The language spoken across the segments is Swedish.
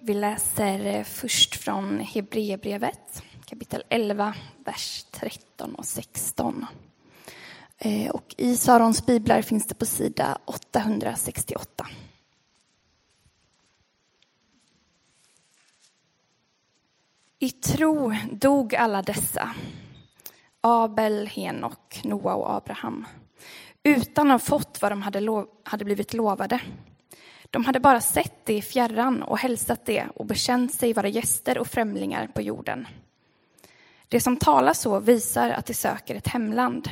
Vi läser eh, först från Hebreerbrevet kapitel 11, vers 13 och 16. Eh, och I Sarons biblar finns det på sida 868. I tro dog alla dessa, Abel, Henok, Noa och Abraham, utan att ha fått vad de hade, lov, hade blivit lovade. De hade bara sett det i fjärran och hälsat det och bekänt sig vara gäster och främlingar på jorden. Det som talar så visar att de söker ett hemland.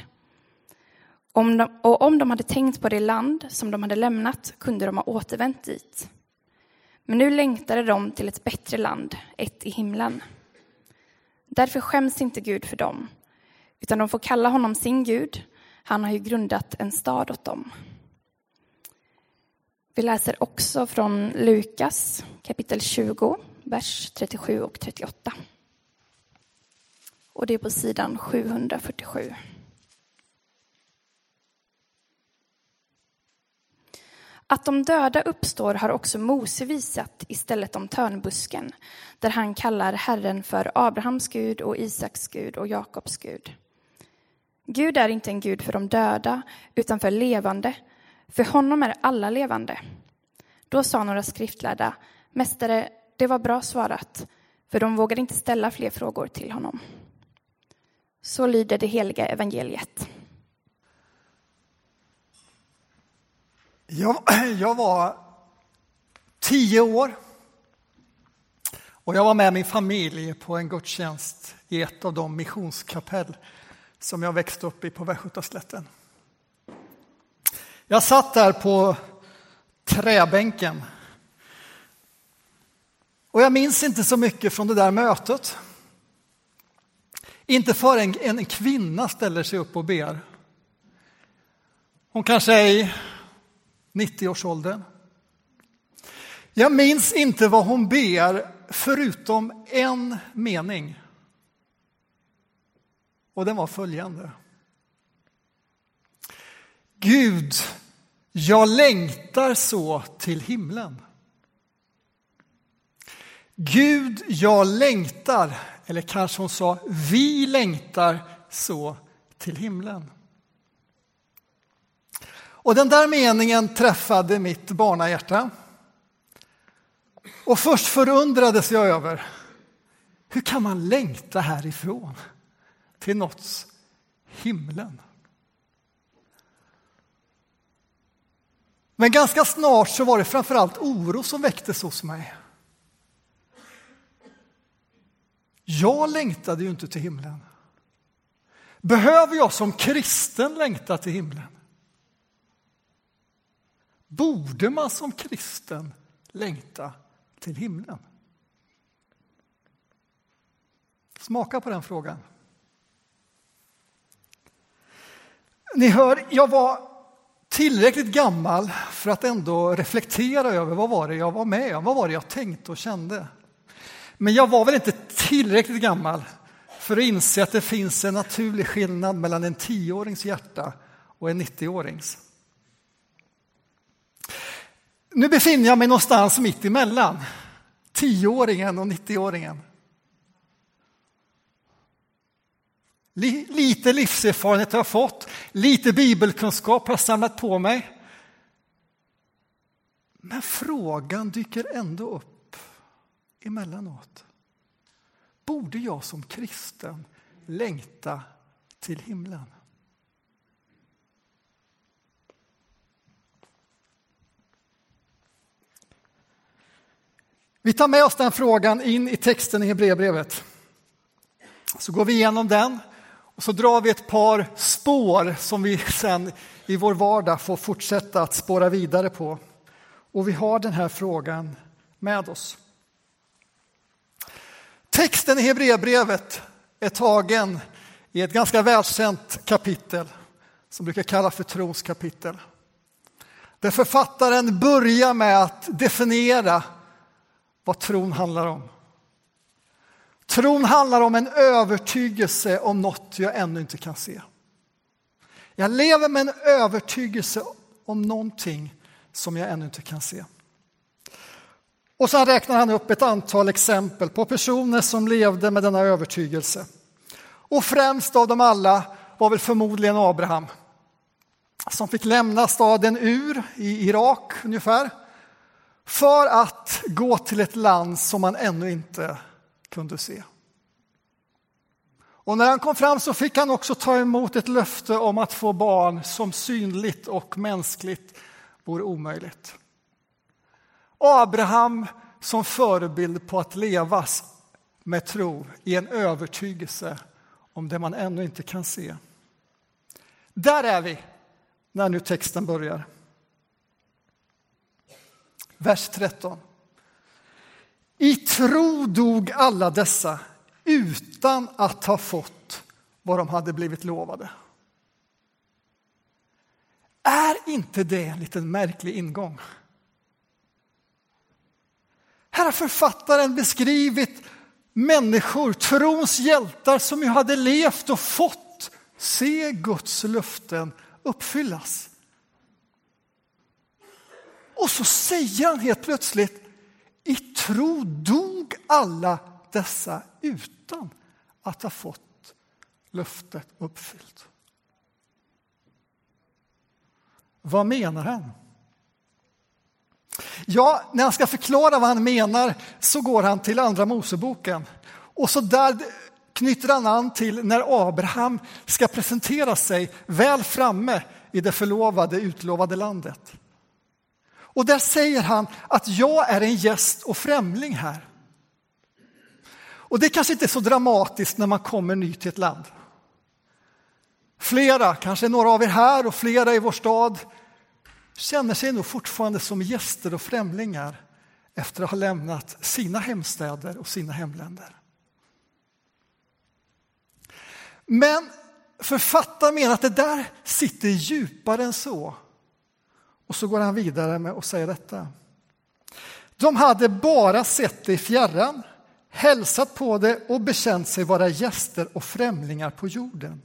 Om de, och om de hade tänkt på det land som de hade lämnat kunde de ha återvänt dit. Men nu längtade de till ett bättre land, ett i himlen. Därför skäms inte Gud för dem, utan de får kalla honom sin Gud. Han har ju grundat en stad åt dem. Vi läser också från Lukas kapitel 20, vers 37 och 38. Och det är på sidan 747. Att de döda uppstår har också Mose visat istället om törnbusken, där han kallar Herren för Abrahams Gud och Isaks Gud och Jakobs Gud. Gud är inte en Gud för de döda, utan för levande. För honom är alla levande. Då sa några skriftlärda, Mästare, det var bra svarat, för de vågade inte ställa fler frågor till honom. Så lyder det heliga evangeliet. Jag, jag var tio år och jag var med min familj på en gudstjänst i ett av de missionskapell som jag växte upp i på Västgötaslätten. Jag satt där på träbänken och jag minns inte så mycket från det där mötet. Inte förrän en kvinna ställer sig upp och ber. Hon kanske är i 90-årsåldern. Jag minns inte vad hon ber förutom en mening. Och den var följande. Gud, jag längtar så till himlen. Gud, jag längtar, eller kanske hon sa, vi längtar så till himlen. Och den där meningen träffade mitt barnahjärta. Och först förundrades jag över hur kan man längta härifrån till något himlen? Men ganska snart så var det framförallt oro som väcktes hos mig. Jag längtade ju inte till himlen. Behöver jag som kristen längta till himlen? Borde man som kristen längta till himlen? Smaka på den frågan. Ni hör, jag var tillräckligt gammal för att ändå reflektera över vad var det jag var med om, vad var det jag tänkte och kände. Men jag var väl inte tillräckligt gammal för att inse att det finns en naturlig skillnad mellan en tioårings hjärta och en 90-årings. Nu befinner jag mig någonstans mitt emellan tioåringen och 90-åringen. Lite livserfarenhet har jag fått, lite bibelkunskap har jag samlat på mig. Men frågan dyker ändå upp emellanåt. Borde jag som kristen längta till himlen? Vi tar med oss den frågan in i texten i Hebreerbrevet. Så går vi igenom den och så drar vi ett par spår som vi sen i vår vardag får fortsätta att spåra vidare på. Och vi har den här frågan med oss. Texten i Hebreerbrevet är tagen i ett ganska välkänt kapitel som brukar kallas för trons kapitel. Där författaren börjar med att definiera vad tron handlar om. Tron handlar om en övertygelse om något jag ännu inte kan se. Jag lever med en övertygelse om någonting som jag ännu inte kan se. Och sen räknar han upp ett antal exempel på personer som levde med denna övertygelse. Och främst av dem alla var väl förmodligen Abraham som fick lämna staden Ur i Irak ungefär för att gå till ett land som han ännu inte kunde se. Och när han kom fram så fick han också ta emot ett löfte om att få barn som synligt och mänskligt vore omöjligt. Abraham som förebild på att levas med tro i en övertygelse om det man ännu inte kan se. Där är vi när nu texten börjar. Vers 13. I tro dog alla dessa utan att ha fått vad de hade blivit lovade. Är inte det en liten märklig ingång? Här har författaren beskrivit människor, trons hjältar som ju hade levt och fått se Guds löften uppfyllas. Och så säger han helt plötsligt, i tro dog alla dessa utan att ha fått löftet uppfyllt. Vad menar han? Ja, när han ska förklara vad han menar så går han till Andra Moseboken. Och så där knyter han an till när Abraham ska presentera sig väl framme i det förlovade, utlovade landet. Och där säger han att jag är en gäst och främling här. Och det kanske inte är så dramatiskt när man kommer ny till ett land. Flera, kanske några av er här och flera i vår stad känner sig nog fortfarande som gäster och främlingar efter att ha lämnat sina hemstäder och sina hemländer. Men författaren menar att det där sitter djupare än så. Och så går han vidare med att säga detta. De hade bara sett det i fjärran, hälsat på det och bekänt sig vara gäster och främlingar på jorden.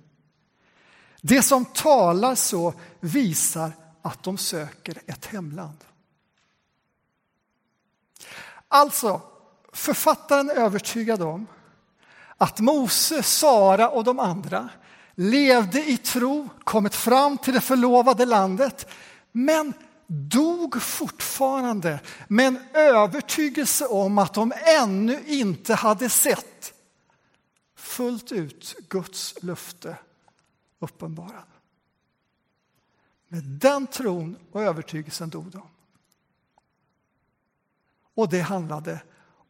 Det som talar så visar att de söker ett hemland. Alltså, författaren är övertygad om att Mose, Sara och de andra levde i tro, kommit fram till det förlovade landet men dog fortfarande med en övertygelse om att de ännu inte hade sett fullt ut Guds löfte uppenbarat. Med den tron och övertygelsen dog de. Och det handlade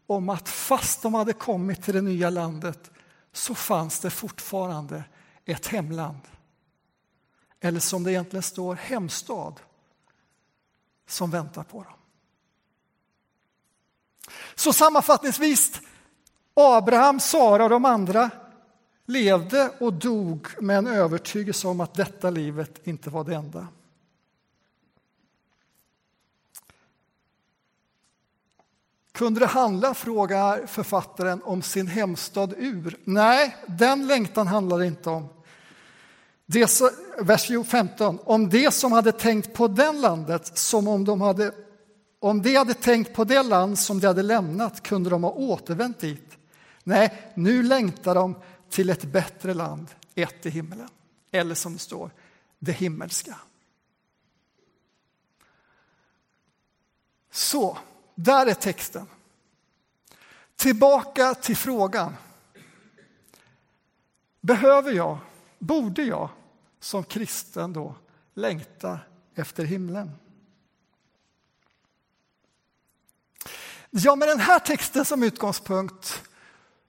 om att fast de hade kommit till det nya landet så fanns det fortfarande ett hemland. Eller som det egentligen står, hemstad som väntar på dem. Så sammanfattningsvis, Abraham, Sara och de andra levde och dog med en övertygelse om att detta livet inte var det enda. Kunde det handla, frågar författaren, om sin hemstad Ur? Nej, den längtan handlar det inte om. Det, vers 15. Om det som hade tänkt på den landet som om de hade om de hade tänkt på det land som de hade lämnat kunde de ha återvänt dit. Nej, nu längtar de till ett bättre land, ett i himmelen. Eller som det står, det himmelska. Så, där är texten. Tillbaka till frågan. Behöver jag, borde jag som kristen då längta efter himlen? Ja, med den här texten som utgångspunkt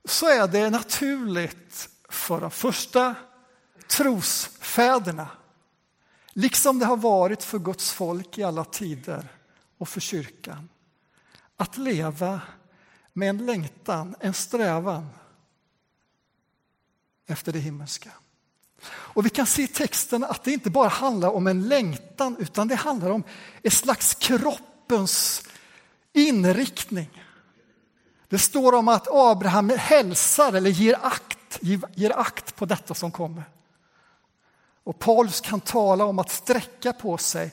så är det naturligt för de första trosfäderna liksom det har varit för Guds folk i alla tider och för kyrkan att leva med en längtan, en strävan efter det himmelska. Och vi kan se i texten att det inte bara handlar om en längtan utan det handlar om ett slags kroppens inriktning. Det står om att Abraham hälsar eller ger akt, ger akt på detta som kommer. Och Paulus kan tala om att sträcka på sig.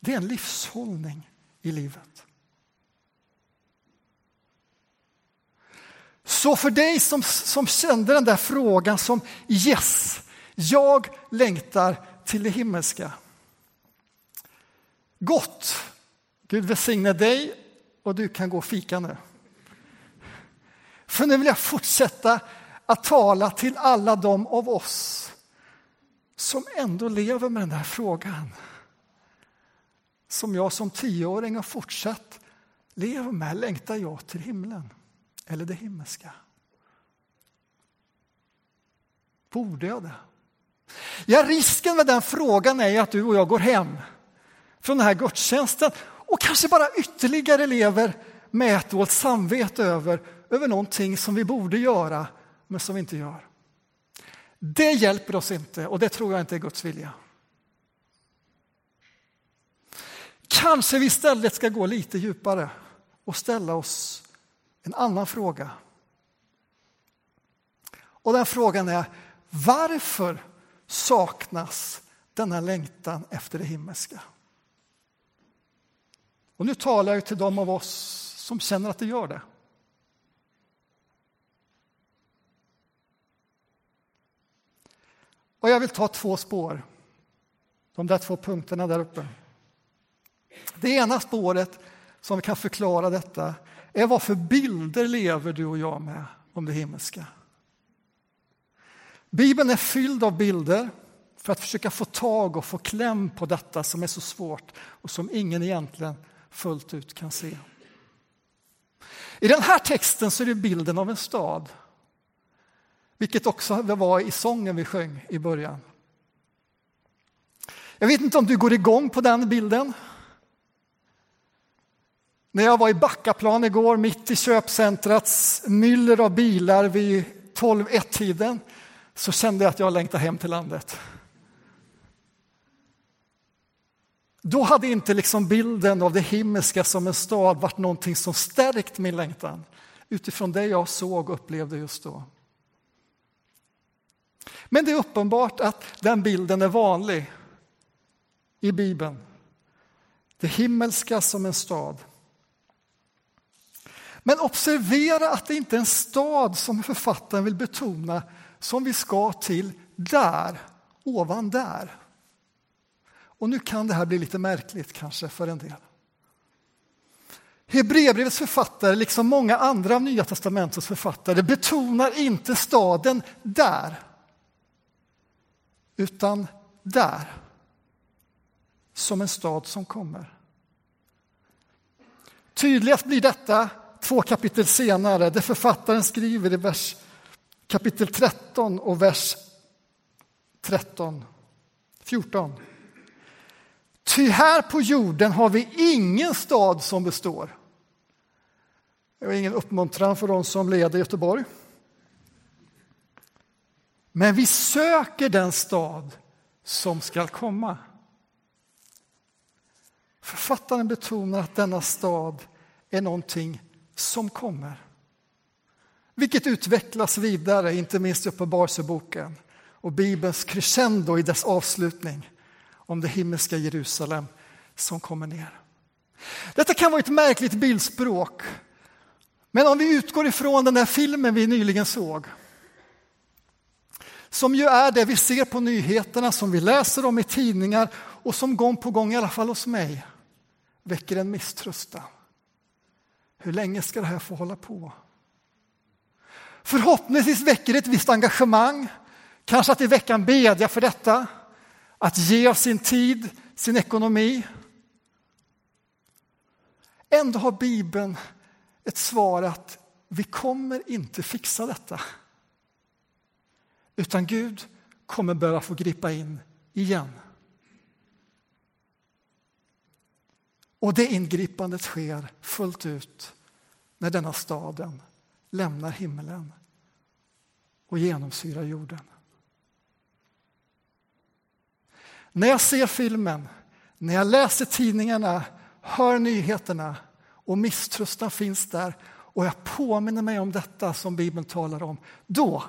Det är en livshållning i livet. Så för dig som, som kände den där frågan som yes, jag längtar till det himmelska. Gott! Gud välsigne dig och du kan gå och fika nu. För nu vill jag fortsätta att tala till alla de av oss som ändå lever med den här frågan. Som jag som tioåring har fortsatt leva med. Längtar jag till himlen eller det himmelska? Borde jag det? Ja, risken med den frågan är att du och jag går hem från den här gudstjänsten och kanske bara ytterligare lever med ett dåligt samvete över, över någonting som vi borde göra men som vi inte gör. Det hjälper oss inte och det tror jag inte är Guds vilja. Kanske vi istället ska gå lite djupare och ställa oss en annan fråga. Och den frågan är varför saknas denna längtan efter det himmelska? Och nu talar jag till de av oss som känner att det gör det. Och jag vill ta två spår, de där två punkterna där uppe. Det ena spåret som kan förklara detta är vad för bilder lever du och jag med om det himmelska. Bibeln är fylld av bilder för att försöka få tag och få kläm på detta som är så svårt och som ingen egentligen fullt ut kan se. I den här texten så är det bilden av en stad vilket också var i sången vi sjöng i början. Jag vet inte om du går igång på den bilden. När jag var i Backaplan igår, mitt i köpcentrats myller av bilar vid 12-1-tiden, så kände jag att jag längtade hem till landet. Då hade inte liksom bilden av det himmelska som en stad varit någonting som stärkt min längtan utifrån det jag såg och upplevde just då. Men det är uppenbart att den bilden är vanlig i Bibeln. Det himmelska som en stad. Men observera att det inte är en stad som författaren vill betona som vi ska till där, ovan där. Och nu kan det här bli lite märkligt kanske för en del. Hebreerbrevets författare, liksom många andra av Nya testamentets författare, betonar inte staden där utan där, som en stad som kommer. Tydligast blir detta två kapitel senare, där författaren skriver i vers kapitel 13 och vers 13, 14. Ty här på jorden har vi ingen stad som består. Det var ingen uppmuntran för de som leder Göteborg. Men vi söker den stad som skall komma. Författaren betonar att denna stad är någonting som kommer. Vilket utvecklas vidare, inte minst i Uppenbarelseboken och Bibelns crescendo i dess avslutning om det himmelska Jerusalem som kommer ner. Detta kan vara ett märkligt bildspråk, men om vi utgår ifrån den där filmen vi nyligen såg som ju är det vi ser på nyheterna, som vi läser om i tidningar och som gång på gång, i alla fall hos mig, väcker en misströstan. Hur länge ska det här få hålla på? Förhoppningsvis väcker det ett visst engagemang, kanske att i veckan bedja för detta, att ge av sin tid, sin ekonomi. Ändå har Bibeln ett svar att vi kommer inte fixa detta. Utan Gud kommer behöva få gripa in igen. Och det ingripandet sker fullt ut när denna staden lämnar himlen och genomsyrar jorden. När jag ser filmen, när jag läser tidningarna, hör nyheterna och misströstan finns där och jag påminner mig om detta som Bibeln talar om, då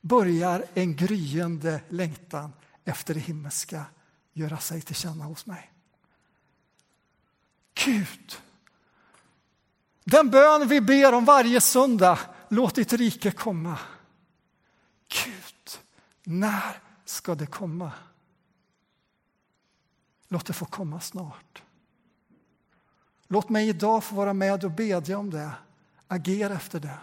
börjar en gryende längtan efter det himmelska göra sig till känna hos mig. Gud, den bön vi ber om varje söndag låt ditt rike komma. Gud, när ska det komma? Låt det få komma snart. Låt mig idag få vara med och bedja om det, agera efter det.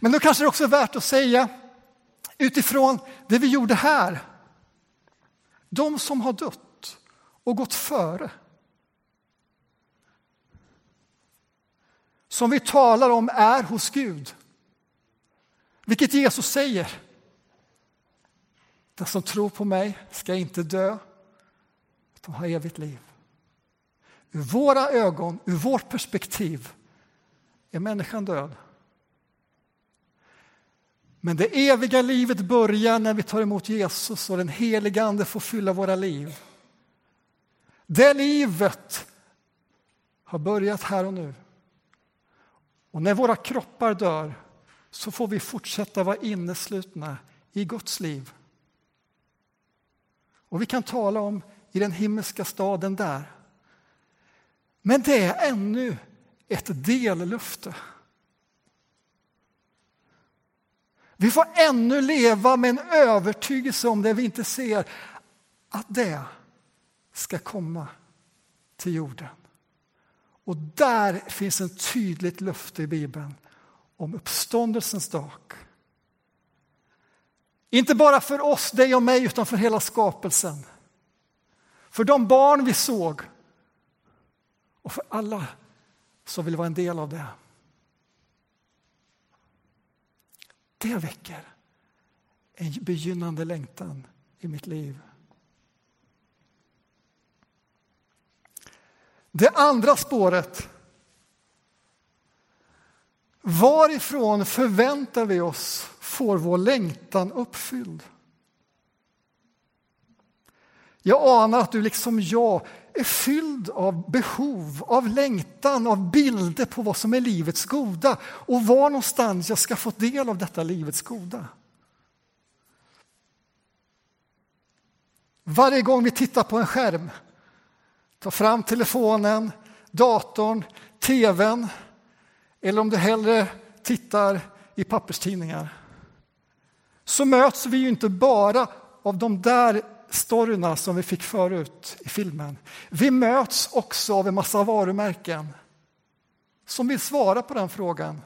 Men då kanske det också är värt att säga utifrån det vi gjorde här. De som har dött och gått före. Som vi talar om är hos Gud. Vilket Jesus säger. Den som tror på mig ska inte dö, utan ha evigt liv. Ur våra ögon, ur vårt perspektiv, är människan död. Men det eviga livet börjar när vi tar emot Jesus och den heliga Ande får fylla våra liv. Det livet har börjat här och nu. Och när våra kroppar dör så får vi fortsätta vara inneslutna i Guds liv. Och vi kan tala om i den himmelska staden där. Men det är ännu ett dellöfte. Vi får ännu leva med en övertygelse om det vi inte ser, att det ska komma till jorden. Och där finns ett tydligt löfte i Bibeln om uppståndelsens dag. Inte bara för oss, dig och mig, utan för hela skapelsen. För de barn vi såg och för alla som vill vara en del av det. Det väcker en begynnande längtan i mitt liv. Det andra spåret. Varifrån förväntar vi oss får vår längtan uppfylld? Jag anar att du liksom jag är fylld av behov, av längtan, av bilder på vad som är livets goda och var någonstans jag ska få del av detta livets goda. Varje gång vi tittar på en skärm, tar fram telefonen, datorn, tvn eller om du hellre tittar i papperstidningar så möts vi ju inte bara av de där storyna som vi fick förut i filmen. Vi möts också av en massa varumärken som vill svara på den frågan.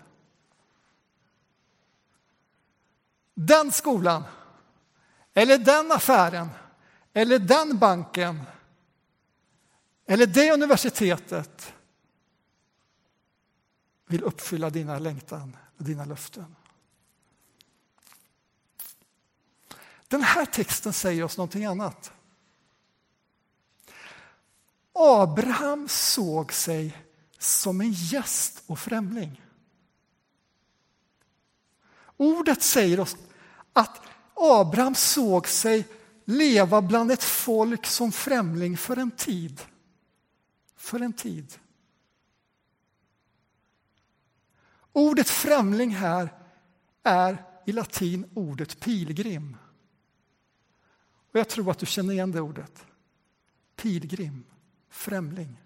Den skolan, eller den affären, eller den banken eller det universitetet vill uppfylla dina längtan och dina löften. Den här texten säger oss någonting annat. Abraham såg sig som en gäst och främling. Ordet säger oss att Abraham såg sig leva bland ett folk som främling för en tid. För en tid. Ordet främling här är i latin ordet pilgrim. Och jag tror att du känner igen det ordet. Pilgrim, främling.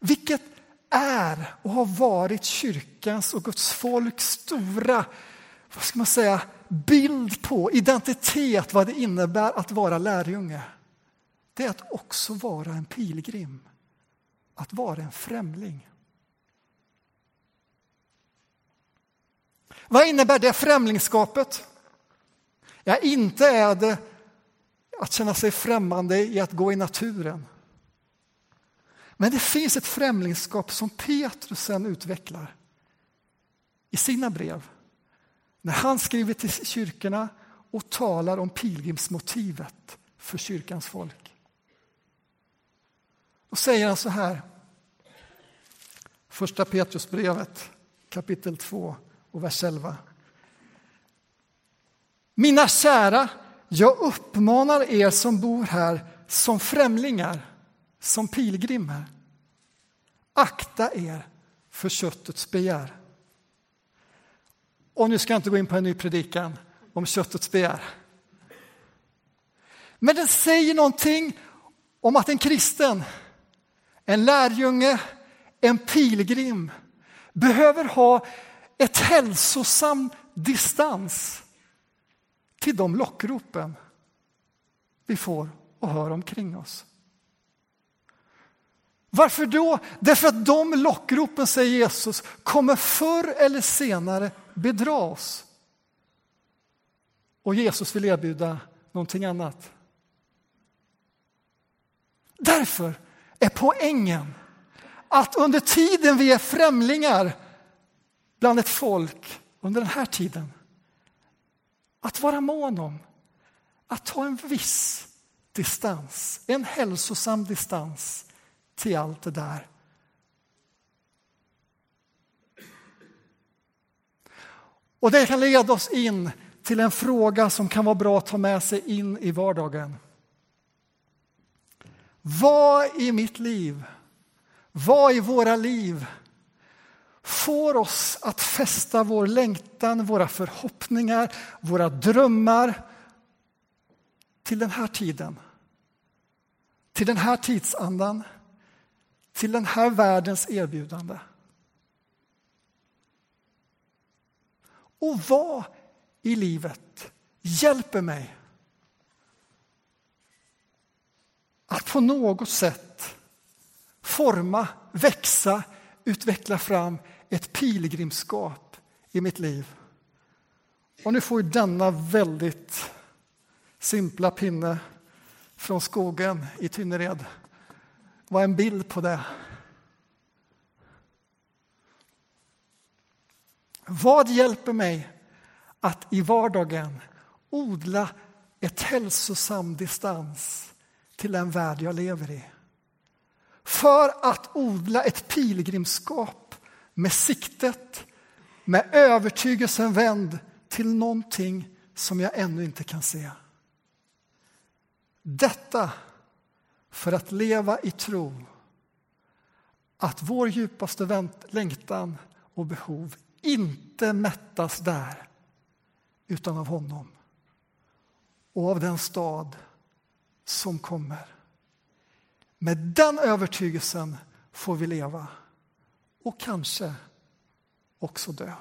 Vilket är och har varit kyrkans och Guds folks stora vad ska man säga, bild på, identitet, vad det innebär att vara lärjunge. Det är att också vara en pilgrim, att vara en främling. Vad innebär det främlingskapet? Ja, inte är det att känna sig främmande i att gå i naturen. Men det finns ett främlingskap som Petrus sen utvecklar i sina brev. När han skriver till kyrkorna och talar om pilgrimsmotivet för kyrkans folk. Då säger han så här, första Petrusbrevet kapitel 2 och vers 11. Mina kära, jag uppmanar er som bor här som främlingar, som pilgrimer. Akta er för köttets begär. Och nu ska jag inte gå in på en ny predikan om köttets begär. Men den säger någonting om att en kristen, en lärjunge, en pilgrim behöver ha ett hälsosam distans till de lockropen vi får och hör omkring oss. Varför då? Därför att de lockropen, säger Jesus, kommer förr eller senare bedra oss. Och Jesus vill erbjuda någonting annat. Därför är poängen att under tiden vi är främlingar bland ett folk, under den här tiden, att vara mån om att ta en viss distans, en hälsosam distans till allt det där. Och det kan leda oss in till en fråga som kan vara bra att ta med sig in i vardagen. Vad i mitt liv, vad i våra liv får oss att fästa vår längtan, våra förhoppningar, våra drömmar till den här tiden? Till den här tidsandan? Till den här världens erbjudande? Och vad i livet hjälper mig att på något sätt forma, växa, utveckla fram ett pilgrimskap i mitt liv. Och nu får denna väldigt simpla pinne från skogen i Tynnered vara en bild på det. Vad hjälper mig att i vardagen odla ett hälsosam distans till den värld jag lever i? För att odla ett pilgrimskap med siktet, med övertygelsen vänd till någonting som jag ännu inte kan se. Detta för att leva i tro att vår djupaste längtan och behov inte mättas där utan av honom och av den stad som kommer. Med den övertygelsen får vi leva och kanske också dö.